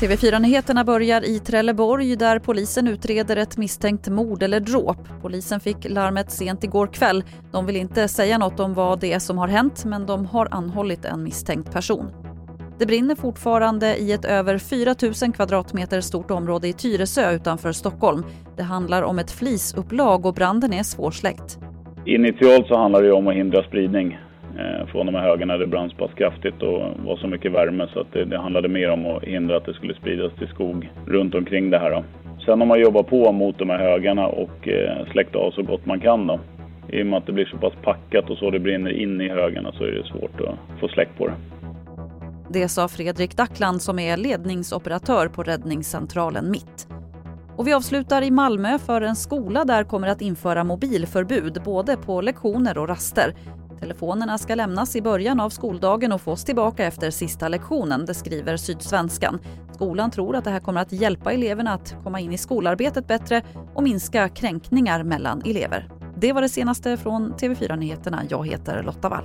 TV4-nyheterna börjar i Trelleborg där polisen utreder ett misstänkt mord eller dråp. Polisen fick larmet sent igår kväll. De vill inte säga något om vad det är som har hänt men de har anhållit en misstänkt person. Det brinner fortfarande i ett över 4 000 kvadratmeter stort område i Tyresö utanför Stockholm. Det handlar om ett flisupplag och branden är svårsläckt. Initialt så handlar det om att hindra spridning Eh, från de här högarna. Det brann så pass kraftigt och var så mycket värme så att det, det, handlade mer om att hindra att det skulle spridas till skog runt omkring det här. Då. Sen har man jobbat på mot de här högarna och eh, släckt av så gott man kan. Då. I och med att det blir så pass packat och så det brinner in i högarna så är det svårt att få släck på det. Det sa Fredrik Dackland som är ledningsoperatör på räddningscentralen Mitt. Och vi avslutar i Malmö för en skola där kommer att införa mobilförbud både på lektioner och raster. Telefonerna ska lämnas i början av skoldagen och fås tillbaka efter sista lektionen, det skriver Sydsvenskan. Skolan tror att det här kommer att hjälpa eleverna att komma in i skolarbetet bättre och minska kränkningar mellan elever. Det var det senaste från TV4 Nyheterna. Jag heter Lotta Wall.